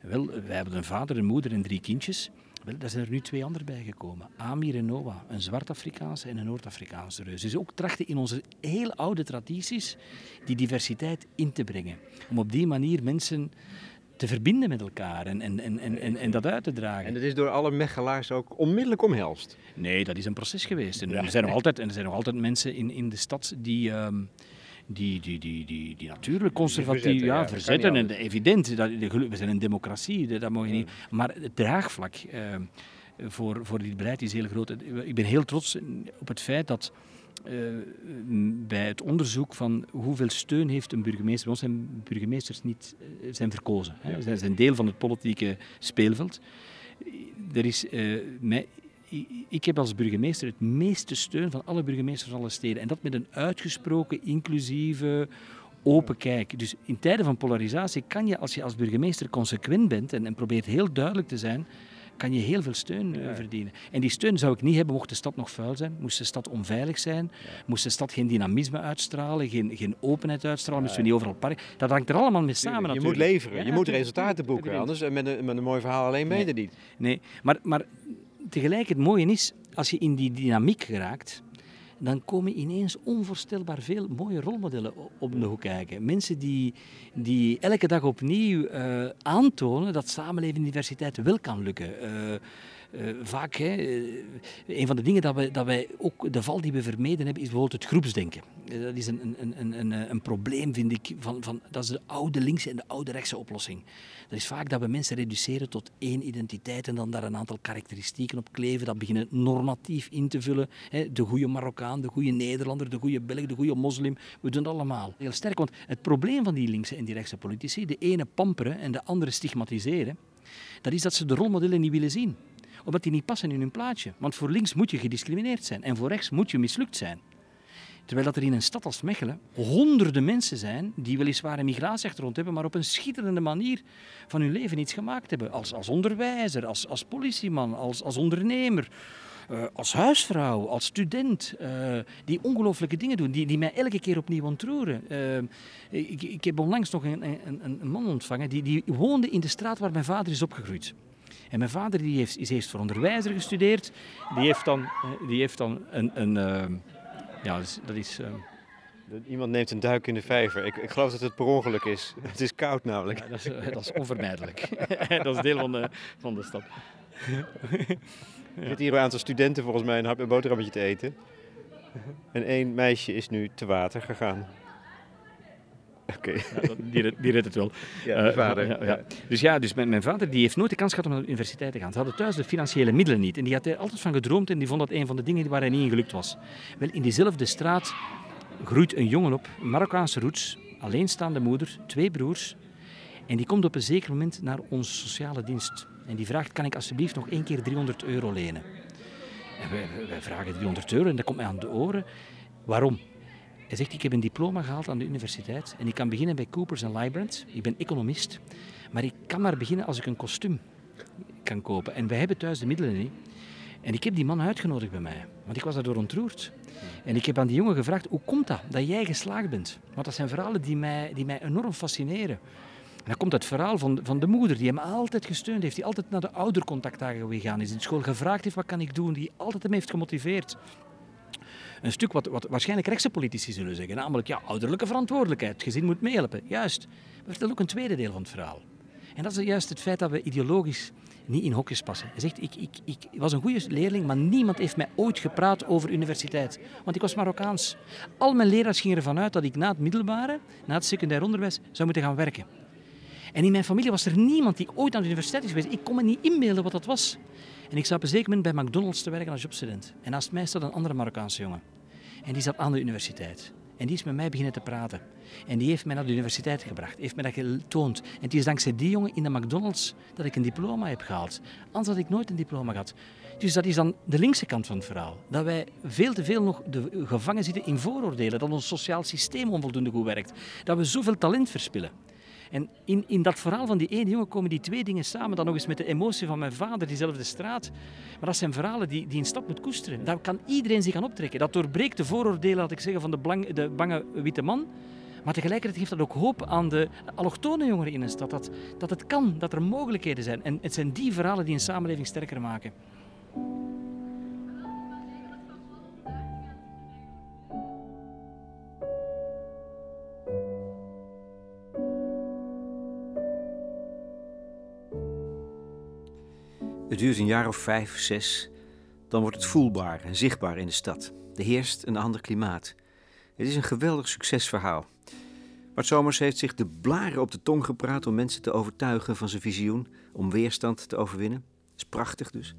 Wel, wij hebben een vader, een moeder en drie kindjes. Wel, daar zijn er nu twee anderen bijgekomen. Amir en Noah, een Zwart-Afrikaanse en een Noord-Afrikaanse reus. Dus ook trachten in onze heel oude tradities die diversiteit in te brengen. Om op die manier mensen te verbinden met elkaar en, en, en, en, en dat uit te dragen. En dat is door alle mechelaars ook onmiddellijk omhelst? Nee, dat is een proces geweest. En er, zijn nog altijd, en er zijn nog altijd mensen in, in de stad die... Um, die, die, die, die, die natuurlijk conservatief verzetten, ja, verzetten. En evident, dat, we zijn een democratie, dat mag je niet. Maar het draagvlak uh, voor, voor dit beleid is heel groot. Ik ben heel trots op het feit dat uh, bij het onderzoek van hoeveel steun heeft een burgemeester. Bij ons zijn burgemeesters niet uh, zijn verkozen. Hè. Ja. Zij zijn deel van het politieke speelveld. Er is, uh, mij, ik heb als burgemeester het meeste steun van alle burgemeesters van alle steden. En dat met een uitgesproken, inclusieve, open kijk. Dus in tijden van polarisatie kan je, als je als burgemeester consequent bent en, en probeert heel duidelijk te zijn, kan je heel veel steun uh, verdienen. En die steun zou ik niet hebben mocht de stad nog vuil zijn, moest de stad onveilig zijn, ja. moest de stad geen dynamisme uitstralen, geen, geen openheid uitstralen, moesten we niet overal park. Dat hangt er allemaal mee samen Je natuurlijk. moet leveren, je moet resultaten boeken, anders met een, met een mooi verhaal alleen nee. mede niet. Nee, maar, maar tegelijk het mooie is, als je in die dynamiek geraakt, dan komen ineens onvoorstelbaar veel mooie rolmodellen op de hoek kijken. Mensen die, die elke dag opnieuw uh, aantonen dat samenleven in diversiteit wel kan lukken. Uh, uh, vaak, hè, een van de dingen dat, we, dat wij ook, de val die we vermeden hebben, is bijvoorbeeld het groepsdenken. dat is een, een, een, een, een probleem, vind ik, van, van, dat is de oude linkse en de oude rechtse oplossing. Dat is vaak dat we mensen reduceren tot één identiteit en dan daar een aantal karakteristieken op kleven, dat beginnen normatief in te vullen. Hè, de goede Marokkaan, de goede Nederlander, de goede Belg, de goede moslim. We doen het allemaal. Heel sterk, want het probleem van die linkse en die rechtse politici, de ene pamperen en de andere stigmatiseren, dat is dat ze de rolmodellen niet willen zien omdat die niet passen in hun plaatje. Want voor links moet je gediscrimineerd zijn en voor rechts moet je mislukt zijn. Terwijl dat er in een stad als Mechelen honderden mensen zijn die weliswaar een migratieachtergrond hebben, maar op een schitterende manier van hun leven iets gemaakt hebben. Als, als onderwijzer, als, als politieman, als, als ondernemer, uh, als huisvrouw, als student. Uh, die ongelooflijke dingen doen, die, die mij elke keer opnieuw ontroeren. Uh, ik, ik heb onlangs nog een, een, een man ontvangen die, die woonde in de straat waar mijn vader is opgegroeid. En mijn vader die heeft, is eerst voor onderwijzer gestudeerd. Die heeft dan, die heeft dan een, een ja, dat is... Ehm, iemand neemt een duik in de vijver. Ik, ik geloof dat het per ongeluk is. Het is koud namelijk. Ja, dat, is, eh, dat, is, onvermijdelijk. dat is deel van de, van de stad. Er zitten hier een aantal studenten volgens mij een hap- boterhammetje te eten. En één meisje is nu te water gegaan. Oké. die, die redt het wel. Ja, mijn eh, vader. Ja, ja. Dus ja, dus mijn, mijn, vader die heeft nooit de kans gehad om naar de universiteit te gaan. Ze hadden thuis de financiële middelen niet. En die had er altijd van gedroomd en die vond dat een van de dingen waar hij niet in gelukt was. Wel, in diezelfde straat groeit een jongen op, Marokkaanse roots, alleenstaande moeder, twee broers. En die komt op een zeker moment naar onze sociale dienst. En die vraagt, kan ik alsjeblieft nog één keer 300 euro lenen? En wij, wij vragen 300 euro en dat komt mij aan de oren. Waarom? Hij zegt, ik heb een diploma gehaald aan de universiteit en ik kan beginnen bij Coopers en Lybrand. Ik ben economist, maar ik kan maar beginnen als ik een kostuum kan kopen. En wij hebben thuis de middelen niet. En ik heb die man uitgenodigd bij mij, want ik was daardoor ontroerd. En ik heb aan die jongen gevraagd, hoe komt dat, dat jij geslaagd bent? Want dat zijn verhalen die mij, die mij enorm fascineren. En dan komt het verhaal van, van de moeder, die hem altijd gesteund heeft, die altijd naar de oudercontactdagen gegaan is, in school gevraagd heeft, wat kan ik doen, die altijd hem heeft gemotiveerd. Een stuk wat, wat waarschijnlijk rechtse politici zullen zeggen. Namelijk, ja, ouderlijke verantwoordelijkheid. Het gezin moet meehelpen. Juist. Maar vertel ook een tweede deel van het verhaal. En dat is juist het feit dat we ideologisch niet in hokjes passen. Hij zegt, ik, ik, ik was een goede leerling, maar niemand heeft mij ooit gepraat over universiteit. Want ik was Marokkaans. Al mijn leraars gingen ervan uit dat ik na het middelbare, na het secundair onderwijs, zou moeten gaan werken. En in mijn familie was er niemand die ooit aan de universiteit is geweest. Ik kon me niet inbeelden wat dat was. En ik zat op een zeker moment bij McDonald's te werken als jobstudent. En naast mij staat een andere Marokkaanse jongen. En die zat aan de universiteit. En die is met mij beginnen te praten. En die heeft mij naar de universiteit gebracht, heeft mij dat getoond. En het is dankzij die jongen in de McDonald's dat ik een diploma heb gehaald. Anders had ik nooit een diploma gehad. Dus dat is dan de linkse kant van het verhaal. Dat wij veel te veel nog de, gevangen zitten in vooroordelen. Dat ons sociaal systeem onvoldoende goed werkt. Dat we zoveel talent verspillen. En in, in dat verhaal van die ene jongen komen die twee dingen samen. Dan nog eens met de emotie van mijn vader, diezelfde straat. Maar dat zijn verhalen die, die een stad moet koesteren. Daar kan iedereen zich aan optrekken. Dat doorbreekt de vooroordelen, laat ik zeggen, van de, de bange witte man. Maar tegelijkertijd geeft dat ook hoop aan de allochtone jongeren in een stad. Dat, dat het kan, dat er mogelijkheden zijn. En het zijn die verhalen die een samenleving sterker maken. Duurt een jaar of vijf, zes. Dan wordt het voelbaar en zichtbaar in de stad. Er heerst een ander klimaat. Het is een geweldig succesverhaal. Bart Somers heeft zich de blaren op de tong gepraat om mensen te overtuigen van zijn visioen, om weerstand te overwinnen. Dat is prachtig dus.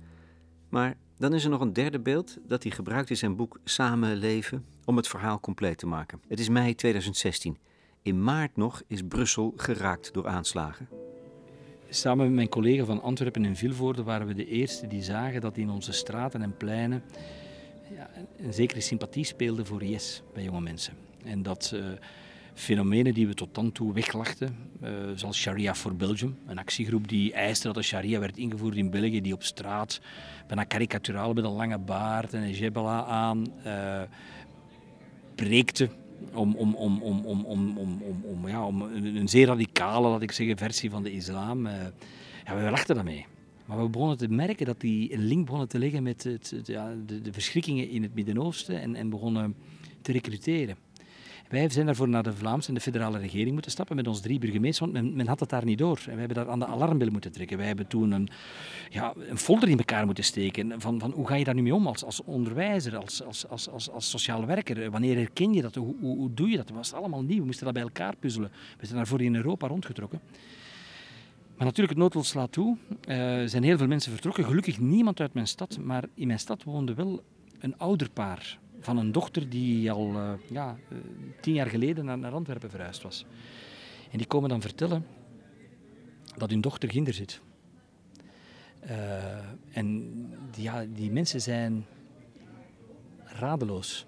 Maar dan is er nog een derde beeld dat hij gebruikt in zijn boek Samen leven om het verhaal compleet te maken. Het is mei 2016. In maart nog is Brussel geraakt door aanslagen. Samen met mijn collega van Antwerpen en Vilvoorde waren we de eerste die zagen dat in onze straten en pleinen ja, een zekere sympathie speelde voor IS bij jonge mensen. En dat uh, fenomenen die we tot dan toe weglachten, uh, zoals Sharia for Belgium, een actiegroep die eiste dat de Sharia werd ingevoerd in België, die op straat bijna karikaturaal met een lange baard en een jebela aan uh, preekte om, om, om, om, om, om, om, ja, om een zeer radicale, laat ik zeggen, versie van de islam. Uh, ja, we lachten daarmee. Maar we begonnen te merken dat die link begonnen te leggen met ja, de, de, verschrikkingen in het Midden-Oosten en, en begonnen te recruteren. Wij zijn daarvoor naar de Vlaamse en de federale regering moeten stappen met ons drie burgemeesters, want men, had het daar niet door. En wij hebben daar aan de alarmbel moeten trekken. Wij hebben toen een, ja, een folder in elkaar moeten steken van, van hoe ga je daar nu mee om als, als onderwijzer, als, als, als, als, als sociale werker? Wanneer herken je dat? Hoe, hoe, doe je dat? Dat was allemaal nieuw. We moesten dat bij elkaar puzzelen. We zijn daarvoor in Europa rondgetrokken. Maar natuurlijk, het noodlot slaat toe. Er zijn heel veel mensen vertrokken. Gelukkig niemand uit mijn stad, maar in mijn stad woonde wel een ouderpaar van een dochter die al uh, ja, uh, tien jaar geleden naar, Antwerpen verhuisd was. En die komen dan vertellen dat hun dochter ginder zit. Uh, en die, ja, die mensen zijn radeloos.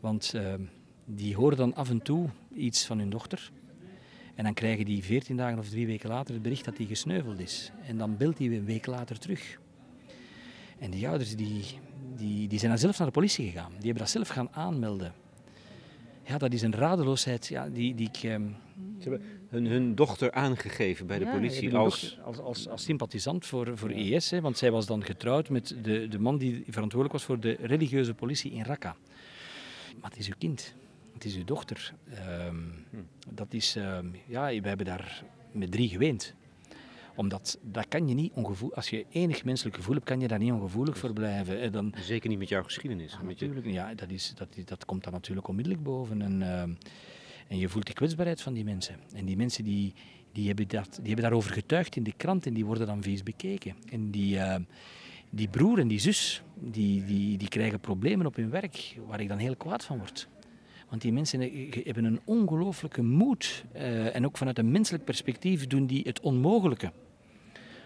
Want die horen dan af en toe iets van hun dochter. En dan krijgen die veertien dagen of drie weken later het bericht dat hij gesneuveld is. En dan belt hij een week later terug. En die ouders die, die, die zijn dan zelf naar de politie gegaan. Die hebben dat zelf gaan aanmelden. Ja, dat is een radeloosheid ja, die, die ik... Um... Ze hebben hun, hun dochter aangegeven bij de ja, politie als... als... Als, als... sympathisant voor, voor ja. IS, hè, want zij was dan getrouwd met de, de man die verantwoordelijk was voor de religieuze politie in Raqqa. Maar het is uw kind. Het is uw dochter. Um, hm. Dat is... Um, ja, we hebben daar met drie geweend omdat dat kan je niet ongevoelig... Als je enig menselijk gevoel hebt, kan je daar niet ongevoelig voor blijven. Dan... Zeker niet met jouw geschiedenis. Ja, natuurlijk. Ja, dat, is, dat, dat komt dan natuurlijk onmiddellijk boven. En, uh, en je voelt de kwetsbaarheid van die mensen. En die mensen die, die, hebben, dat, die hebben daarover getuigd in de krant en die worden dan vies bekeken. En die... Uh, die broer en die zus, die, die, die krijgen problemen op hun werk, waar ik dan heel kwaad van word. Want die mensen hebben een ongelooflijke moed. Uh, en ook vanuit een menselijk perspectief doen die het onmogelijke.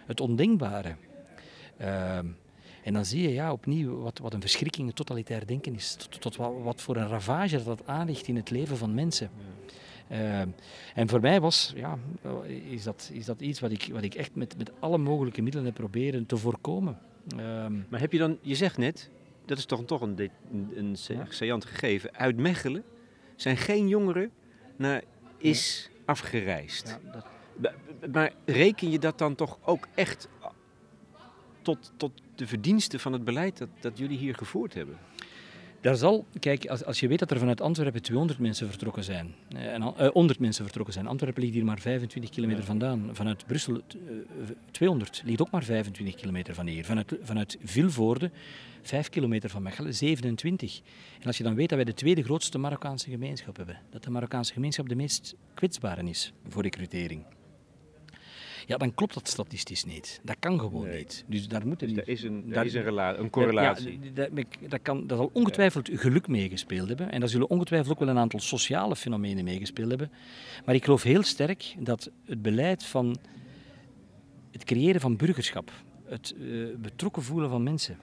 Het ondenkbare. Uh, en dan zie je ja, opnieuw wat, wat een verschrikking het totalitair denken is. Tot, tot wat, wat, voor een ravage dat, dat aanricht in het leven van mensen. Uh, en voor mij was, ja, is, dat, is dat iets wat ik, wat ik echt met, met alle mogelijke middelen heb proberen te voorkomen. Ehm, maar heb je dan, je zegt net, dat is toch, toch een, een, een saillant gegeven, uit Mechelen zijn geen jongeren naar is afgereisd. Ja, dat... Maar reken je dat dan toch ook echt tot, tot de verdiensten van het beleid dat, dat jullie hier gevoerd hebben? Daar zal, kijk, als, als je weet dat er vanuit Antwerpen 200 mensen vertrokken zijn, en, uh, 100 mensen vertrokken zijn. Antwerpen ligt hier maar 25 kilometer vandaan. Vanuit Brussel uh, 200 ligt ook maar 25 kilometer van hier. Vanuit, vanuit Vilvoorde 5 kilometer van Mechelen, 27. En als je dan weet dat wij de tweede grootste Marokkaanse gemeenschap hebben, dat de Marokkaanse gemeenschap de meest kwetsbare is voor recrutering. Ja, dan klopt dat statistisch niet. Dat kan gewoon nee. niet. Dus daar moet dus niet... Er is een, daar, is een, een correlatie. Ja, dat, dat, kan, dat zal ongetwijfeld geluk meegespeeld hebben. En daar zullen ongetwijfeld ook wel een aantal sociale fenomenen meegespeeld hebben. Maar ik geloof heel sterk dat het beleid van het creëren van burgerschap, het uh, betrokken voelen van mensen,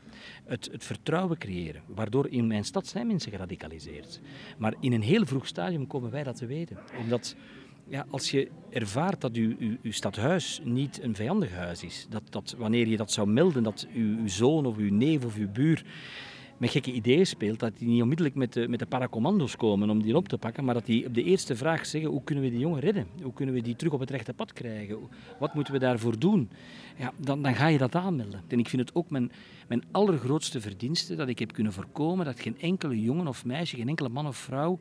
het, het, vertrouwen creëren, waardoor in mijn stad zijn mensen geradicaliseerd. Maar in een heel vroeg stadium komen wij dat te weten. Omdat ja, als je ervaart dat uw, uw, stadhuis niet een vijandig huis is, dat, dat wanneer je dat zou melden, dat uw, uw zoon of uw neef of uw buur met gekke ideeën speelt, dat die niet onmiddellijk met de, met de paracommando's komen om die op te pakken, maar dat die op de eerste vraag zeggen, hoe kunnen we die jongen redden? Hoe kunnen we die terug op het rechte pad krijgen? Wat moeten we daarvoor doen? Ja, dan, dan ga je dat aanmelden. En ik vind het ook mijn, mijn allergrootste verdienste dat ik heb kunnen voorkomen dat geen enkele jongen of meisje, geen enkele man of vrouw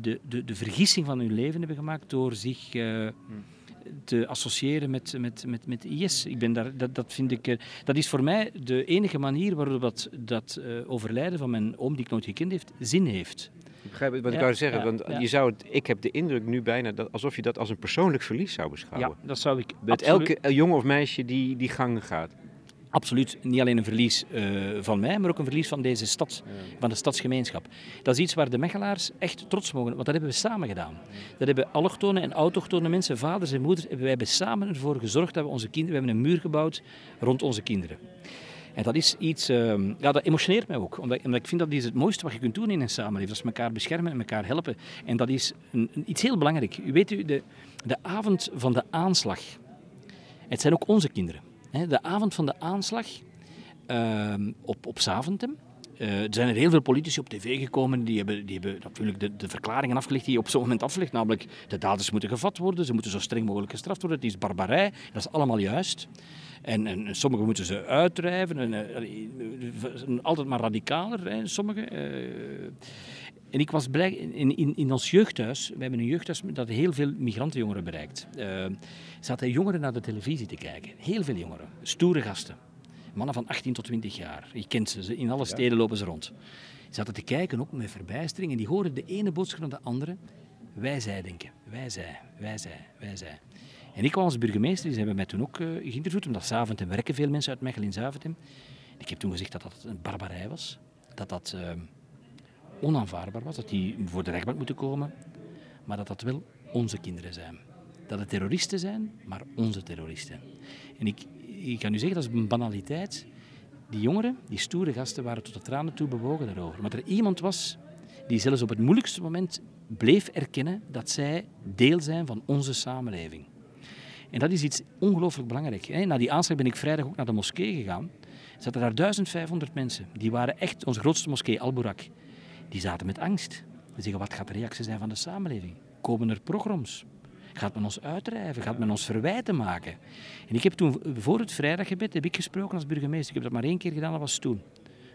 de, de, de vergissing van hun leven hebben gemaakt door zich uh, te associëren met, met, met, met IS. Ik ben daar, dat, dat, vind ik, uh, dat is voor mij de enige manier waarop dat, dat uh, overlijden van mijn oom, die ik nooit gekend heeft, zin heeft. Ik begrijp wat ik ja, wou zeggen, ja, want ja. je zou het, ik heb de indruk nu bijna dat, alsof je dat als een persoonlijk verlies zou beschouwen. Ja, dat zou ik. Met elke jongen of meisje die die gang gaat. Absoluut niet alleen een verlies uh, van mij, maar ook een verlies van deze stad, van de stadsgemeenschap. Dat is iets waar de Mechelaars echt trots mogen, want dat hebben we samen gedaan. Dat hebben allochtone en autochtone mensen, vaders en moeders, hebben wij samen ervoor gezorgd dat we onze kinderen, we hebben een muur gebouwd rond onze kinderen. En dat is iets, uh, ja, dat emotioneert mij ook. Omdat, omdat, ik vind dat is het mooiste wat je kunt doen in een samenleving. Dat is elkaar beschermen en elkaar helpen. En dat is een, iets heel belangrijk. U weet u, de, de avond van de aanslag, het zijn ook onze kinderen. De avond van de aanslag uh, op, op Zaventem, uh, er zijn er heel veel politici op tv gekomen die hebben, die hebben natuurlijk de, de verklaringen afgelegd die je op zo'n moment aflegt. Namelijk, de daders moeten gevat worden, ze moeten zo streng mogelijk gestraft worden. Het is barbarij, dat is allemaal juist. En, en sommigen moeten ze uitdrijven, en, altijd maar radicaler, hè, sommigen. En ik was blij, in, in, in ons jeugdhuis, we hebben een jeugdhuis dat heel veel migrantenjongeren bereikt. Zaten jongeren naar de televisie te kijken. Heel veel jongeren. Stoere gasten. Mannen van 18 tot 20 jaar. Je kent ze, in alle steden lopen ze rond. Ze zaten te kijken, ook met verbijstering, en die hoorden de ene boodschap naar de andere. Wij zij denken. Wij zij, wij zij, wij zij. En ik kwam als burgemeester, die hebben mij toen ook uh, geïnterviewd, omdat Zaventem werken veel mensen uit Mechelen in Zaventem. Ik heb toen gezegd dat dat een barbarij was. Dat dat... Uh, onaanvaardbaar was, dat die voor de rechtbank moeten komen, maar dat dat wel onze kinderen zijn. Dat het terroristen zijn, maar onze terroristen. En ik, ik kan u zeggen, dat is een banaliteit. Die jongeren, die stoere gasten, waren tot de tranen toe bewogen daarover. Maar er iemand was die zelfs op het moeilijkste moment bleef erkennen dat zij deel zijn van onze samenleving. En dat is iets ongelooflijk belangrijk. Na die aanslag ben ik vrijdag ook naar de moskee gegaan. Er zaten daar 1500 mensen. Die waren echt onze grootste moskee, Al-Burak die zaten met angst. Die zeggen, wat gaat de reactie zijn van de samenleving? Komen er programma's? Gaat men ons uitdrijven? Gaat men ons verwijten maken? En ik heb toen, voor het vrijdaggebed, heb ik gesproken als burgemeester. Ik heb dat maar één keer gedaan, dat was toen.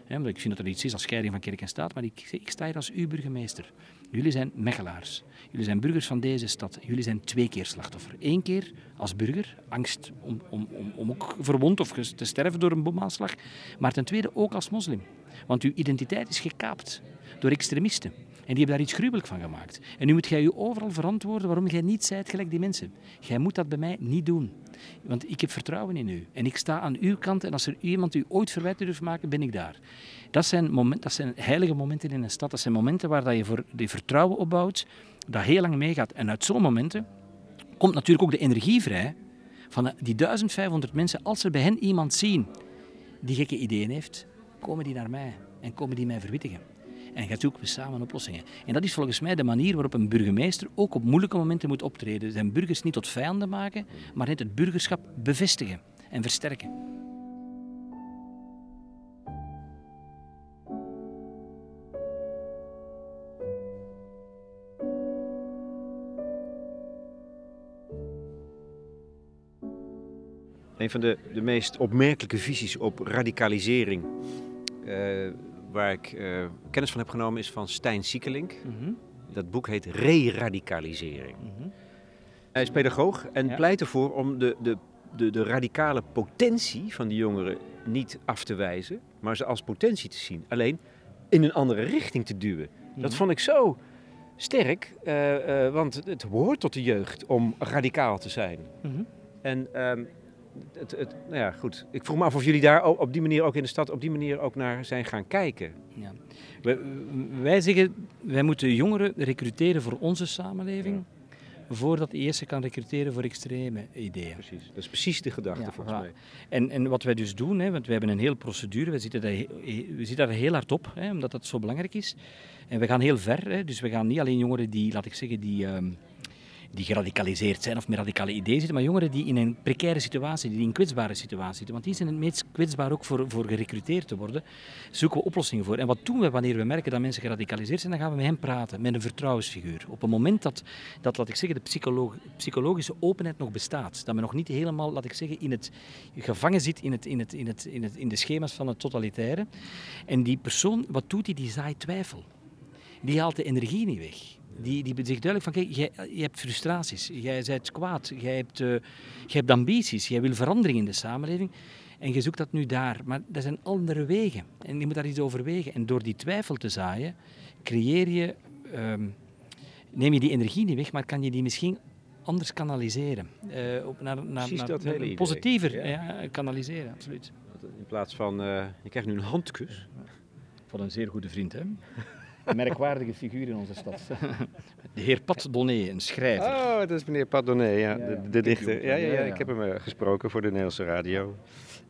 ik vind dat er iets is als scheiding van kerk en staat, maar ik, ik sta hier als uw burgemeester. Jullie zijn Mechelaars. Jullie zijn burgers van deze stad. Jullie zijn twee keer slachtoffer. Eén keer als burger, angst om, om, om, om ook verwond of te sterven door een bomaanslag. Maar ten tweede ook als moslim. Want uw identiteit is gekaapt door extremisten. En die hebben daar iets gruwelijk van gemaakt. En nu moet jij je overal verantwoorden waarom jij niet zijt gelijk die mensen. Jij moet dat bij mij niet doen. Want ik heb vertrouwen in u. En ik sta aan uw kant. En als er iemand u ooit verwijt durft maken, ben ik daar. Dat zijn, moment, dat zijn heilige momenten in een stad. Dat zijn momenten waar dat je voor die vertrouwen opbouwt, dat heel lang meegaat. En uit zo'n momenten komt natuurlijk ook de energie vrij van die 1500 mensen. Als er bij hen iemand zien die gekke ideeën heeft, komen die naar mij en komen die mij verwittigen. En gaan zoeken we samen oplossingen. En dat is volgens mij de manier waarop een burgemeester ook op moeilijke momenten moet optreden. Zijn burgers niet tot vijanden maken, maar net het burgerschap bevestigen en versterken. Een van de, de meest opmerkelijke visies op radicalisering uh, waar ik uh, kennis van heb genomen is van Stijn Siekelink. Mm Dat boek heet Re-radicalisering. Mm Hij is pedagoog en ja. pleit ervoor om de, de, de, de radicale potentie van die jongeren niet af te wijzen, maar ze als potentie te zien. Alleen in een andere richting te duwen. Mm Dat vond ik zo sterk, uh, uh, want het hoort tot de jeugd om radicaal te zijn. En um, het, het, nou ja, goed. Ik vroeg me af of jullie daar op die manier ook in de stad op die manier ook naar zijn gaan kijken. Ja. Wij, wij zeggen, wij moeten jongeren recruteren voor onze samenleving. Voordat de eerste kan recruteren voor extreme ideeën. Precies. Dat is precies de gedachte ja, volgens mij. En, en wat wij dus doen, hè, want we hebben een hele procedure, we zitten daar, we zitten daar heel hard op, hè, omdat dat zo belangrijk is. En we gaan heel ver, hè, dus we gaan niet alleen jongeren die, laat ik zeggen, die... Um, die geradicaliseerd zijn of met radicale ideeën zitten, maar jongeren die in een precaire situatie, die in een kwetsbare situatie zitten. Want die zijn het meest kwetsbaar ook voor, voor gerecruiteerd te worden. Zoeken we oplossingen voor. En wat doen we wanneer we merken dat mensen geradicaliseerd zijn? Dan gaan we met hen praten, met een vertrouwensfiguur. Op het moment dat, dat laat ik zeggen, de psychologische openheid nog bestaat, dat men nog niet helemaal, laat ik zeggen, in het, gevangen zit in, het, in, het, in, het, in, het, in de schema's van het totalitaire. En die persoon, wat doet hij? Die zaait twijfel. Die haalt de energie niet weg die, die zegt duidelijk van, kijk, jij, je hebt frustraties, jij bent kwaad, jij hebt, uh, jij hebt ambities, jij wil verandering in de samenleving. En je zoekt dat nu daar. Maar er zijn andere wegen. En je moet daar iets overwegen. En door die twijfel te zaaien, creëer je... Um, neem je die energie niet weg, maar kan je die misschien anders kanaliseren. Uh, op, naar, naar, naar, dat naar positiever ja. ja. kanaliseren, absoluut. In plaats van, uh, je krijgt nu een handkus. Van een zeer goede vriend, hè? Merkwaardige figuur in onze stad. De heer Pat Donné, een schrijver. Oh, dat is meneer Pat Donné, ja, de, de dichter. Ja, ja, ja, ik heb hem uh, gesproken voor de Nederlandse radio.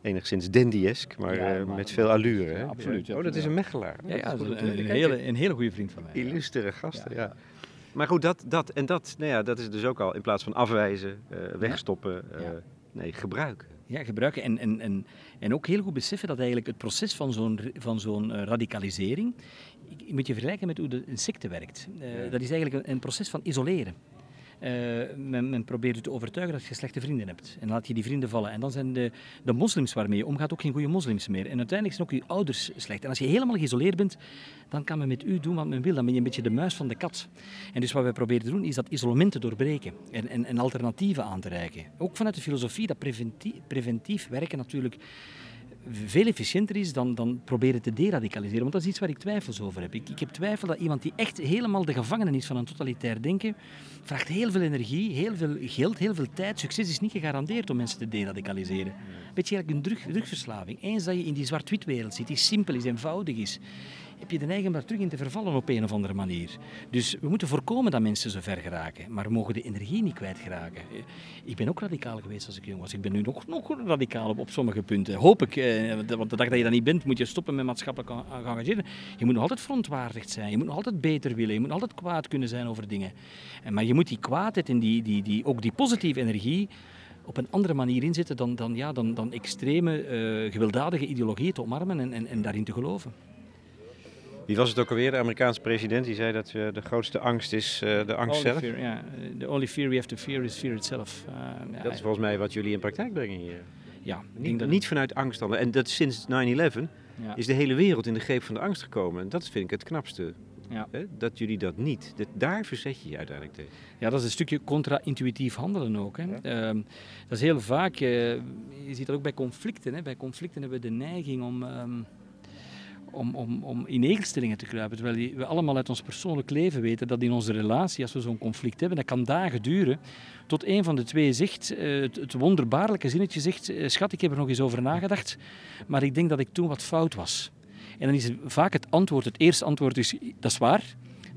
Enigszins dandyesk, maar, uh, maar, met veel allure. Hè? absoluut. Oh, dat is een Mechelaar. Ja, ja een, een, hele, een hele goede vriend van mij. Illustere gasten, ja. Maar goed, dat, dat, en dat, nou ja, dat is dus ook al in plaats van afwijzen, uh, wegstoppen, nee, gebruiken. Ja, gebruiken. En, en, en, en ook heel goed beseffen dat eigenlijk het proces van zo'n, van zo'n eh, radicalisering, je moet je vergelijken met hoe de, een secte werkt. Uh, Dat is eigenlijk een, een proces van isoleren. Uh, men, men, probeert je te overtuigen dat je slechte vrienden hebt. En dan laat je die vrienden vallen. En dan zijn de, de moslims waarmee je omgaat ook geen goede moslims meer. En uiteindelijk zijn ook je ouders slecht. En als je helemaal geïsoleerd bent, dan kan men met u doen wat men wil. Dan ben je een beetje de muis van de kat. En dus wat wij proberen te doen, is dat isolement te doorbreken. En, en, en alternatieven aan te reiken. Ook vanuit de filosofie, dat preventief, preventief werken natuurlijk veel efficiënter is dan, dan proberen te deradicaliseren. Want dat is iets waar ik twijfels over heb. Ik, ik heb twijfel dat iemand die echt helemaal de gevangene is van een totalitair denken, vraagt heel veel energie, heel veel geld, heel veel tijd. Succes is niet gegarandeerd om mensen te deradicaliseren. Beetje eigenlijk een drug, drugverslaving. Eens dat je in die zwart-wit wereld zit, die simpel is, eenvoudig is, heb je de neiging om terug in te vervallen op een of andere manier. Dus we moeten voorkomen dat mensen zo ver geraken, maar we mogen de energie niet kwijtraken. Ik ben ook radicaal geweest als ik jong was. Ik ben nu nog, nog radicaal op, op sommige punten. Hoop ik, eh, want de dag dat je dat niet bent, moet je stoppen met maatschappelijk engageren. Je moet nog altijd verontwaardigd zijn, je moet nog altijd beter willen, je moet altijd kwaad kunnen zijn over dingen. Maar je moet die kwaadheid en die, die, die, ook die positieve energie op een andere manier inzetten dan, dan, ja, dan, dan extreme, uh, gewelddadige ideologieën te omarmen en, en, en daarin te geloven. Wie was het ook alweer, de Amerikaanse president? Die zei dat uh, de grootste angst is uh, de angst zelf. Fear, yeah. The only fear we have to fear is fear itself. Uh, dat is volgens mij wat jullie in praktijk brengen hier. Ja, niet, niet vanuit angst dan. En dat sinds 9-11 ja. is de hele wereld in de greep van de angst gekomen. En dat vind ik het knapste. Ja. Hè? Dat jullie dat niet. Dat, daar verzet je je uiteindelijk tegen. Ja, dat is een stukje contra-intuïtief handelen ook. Hè. Ja. Um, dat is heel vaak, uh, je ziet dat ook bij conflicten. Hè. Bij conflicten hebben we de neiging om... Um, om, om, om in egelstellingen te kruipen. Terwijl we allemaal uit ons persoonlijk leven weten dat in onze relatie, als we zo'n conflict hebben, dat kan dagen duren, tot een van de twee zegt, eh, het, het wonderbaarlijke zinnetje zegt, eh, schat, ik heb er nog eens over nagedacht, maar ik denk dat ik toen wat fout was. En dan is vaak het antwoord, het eerste antwoord is, dat is waar,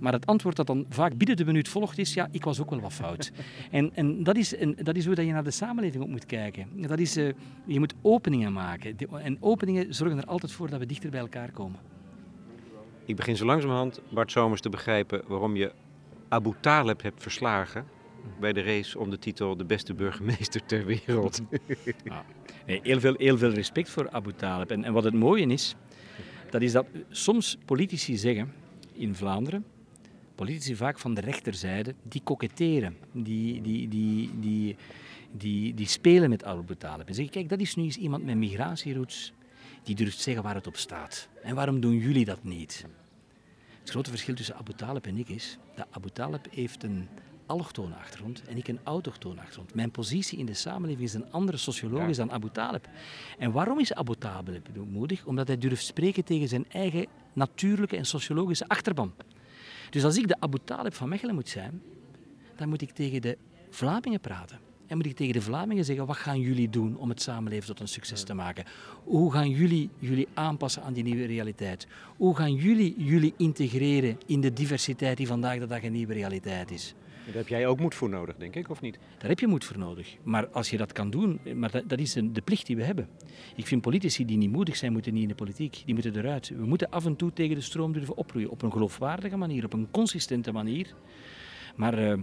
maar het antwoord dat dan vaak binnen de minuut volgt is, ja, ik was ook wel wat fout. en en dat, is, en dat is hoe dat je naar de samenleving ook moet kijken. Dat is, uh, je moet openingen maken. En openingen zorgen er altijd voor dat we dichter bij elkaar komen. Ik begin zo langzamerhand, Bart Somers, te begrijpen waarom je Abu Taleb hebt verslagen bij de race om de titel de beste burgemeester ter wereld. Ja. Nee, heel, veel, heel veel respect voor Abu Taleb. En, en wat het mooie is, dat is dat soms politici zeggen in Vlaanderen politici vaak van de rechterzijde, die koketteren, die, die, die, die, die, die spelen met Abu Talib. En zeggen, kijk, dat is nu eens iemand met migratieroutes die durft zeggen waar het op staat. En waarom doen jullie dat niet? Het grote verschil tussen Abu Talib en ik is dat Abu Talib heeft een allochtone achtergrond en ik een autochtone achtergrond. Mijn positie in de samenleving is een andere sociologisch dan Abu Talib. En waarom is Abu Talib moedig? Omdat hij durft spreken tegen zijn eigen natuurlijke en sociologische achterban. Dus als ik de Abu Talib van Mechelen moet zijn, dan moet ik tegen de Vlamingen praten. En moet ik tegen de Vlamingen zeggen, wat gaan jullie doen om het samenleven tot een succes te maken? Hoe gaan jullie jullie aanpassen aan die nieuwe realiteit? Hoe gaan jullie jullie integreren in de diversiteit die vandaag de dag een nieuwe realiteit is? Daar heb jij ook moed voor nodig, denk ik, of niet? Daar heb je moed voor nodig. Maar als je dat kan doen, maar dat, dat is de plicht die we hebben. Ik vind politici die niet moedig zijn, moeten niet in de politiek. Die moeten eruit. We moeten af en toe tegen de stroom durven oproeien. Op een geloofwaardige manier, op een consistente manier. Maar uh,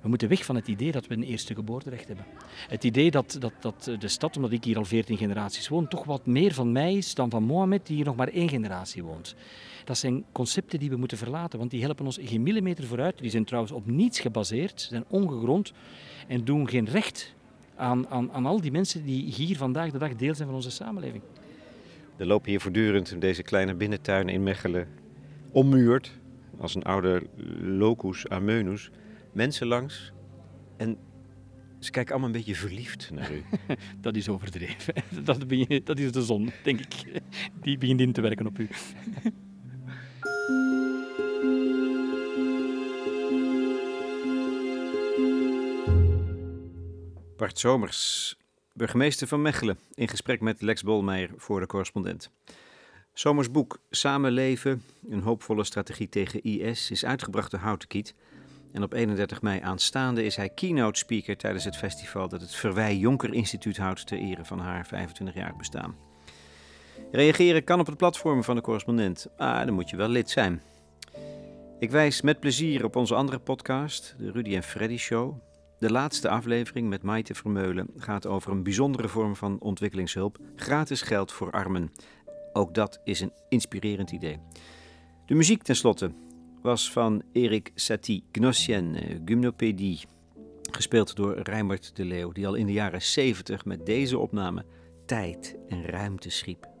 we moeten weg van het idee dat we een eerste geboorterecht hebben. Het idee dat, dat, dat de stad, omdat ik hier al veertien generaties woon, toch wat meer van mij is dan van Mohammed, die hier nog maar één generatie woont. Dat zijn concepten die we moeten verlaten, want die helpen ons geen millimeter vooruit. Die zijn trouwens op niets gebaseerd, zijn ongegrond en doen geen recht aan, aan, aan al die mensen die hier vandaag de dag deel zijn van onze samenleving. Er lopen hier voortdurend in deze kleine binnentuin in Mechelen ommuurd, als een oude locus ameunus, mensen langs. En ze kijken allemaal een beetje verliefd naar u. dat is overdreven. Dat, je, dat is de zon, denk ik. Die begint in te werken op u. Bart Somers, burgemeester van Mechelen, in gesprek met Lex Bolmeijer voor de correspondent. Somers boek Samenleven, een hoopvolle strategie tegen IS, is uitgebracht door Houten Kiet. En op 31 mei aanstaande is hij keynote speaker tijdens het festival dat het Verwij Jonker Instituut houdt ter ere van haar 25-jarig bestaan. Reageren kan op het platform van de correspondent, ah, dan moet je wel lid zijn. Ik wijs met plezier op onze andere podcast, de Rudy en Freddy Show. De laatste aflevering met Maite Vermeulen gaat over een bijzondere vorm van ontwikkelingshulp: gratis geld voor armen. Ook dat is een inspirerend idee. De muziek tenslotte was van Erik Satie, Gnossienne, eh, Gymnopédie. Gespeeld door Reimert de Leeuw, die al in de jaren 70 met deze opname tijd en ruimte schiep.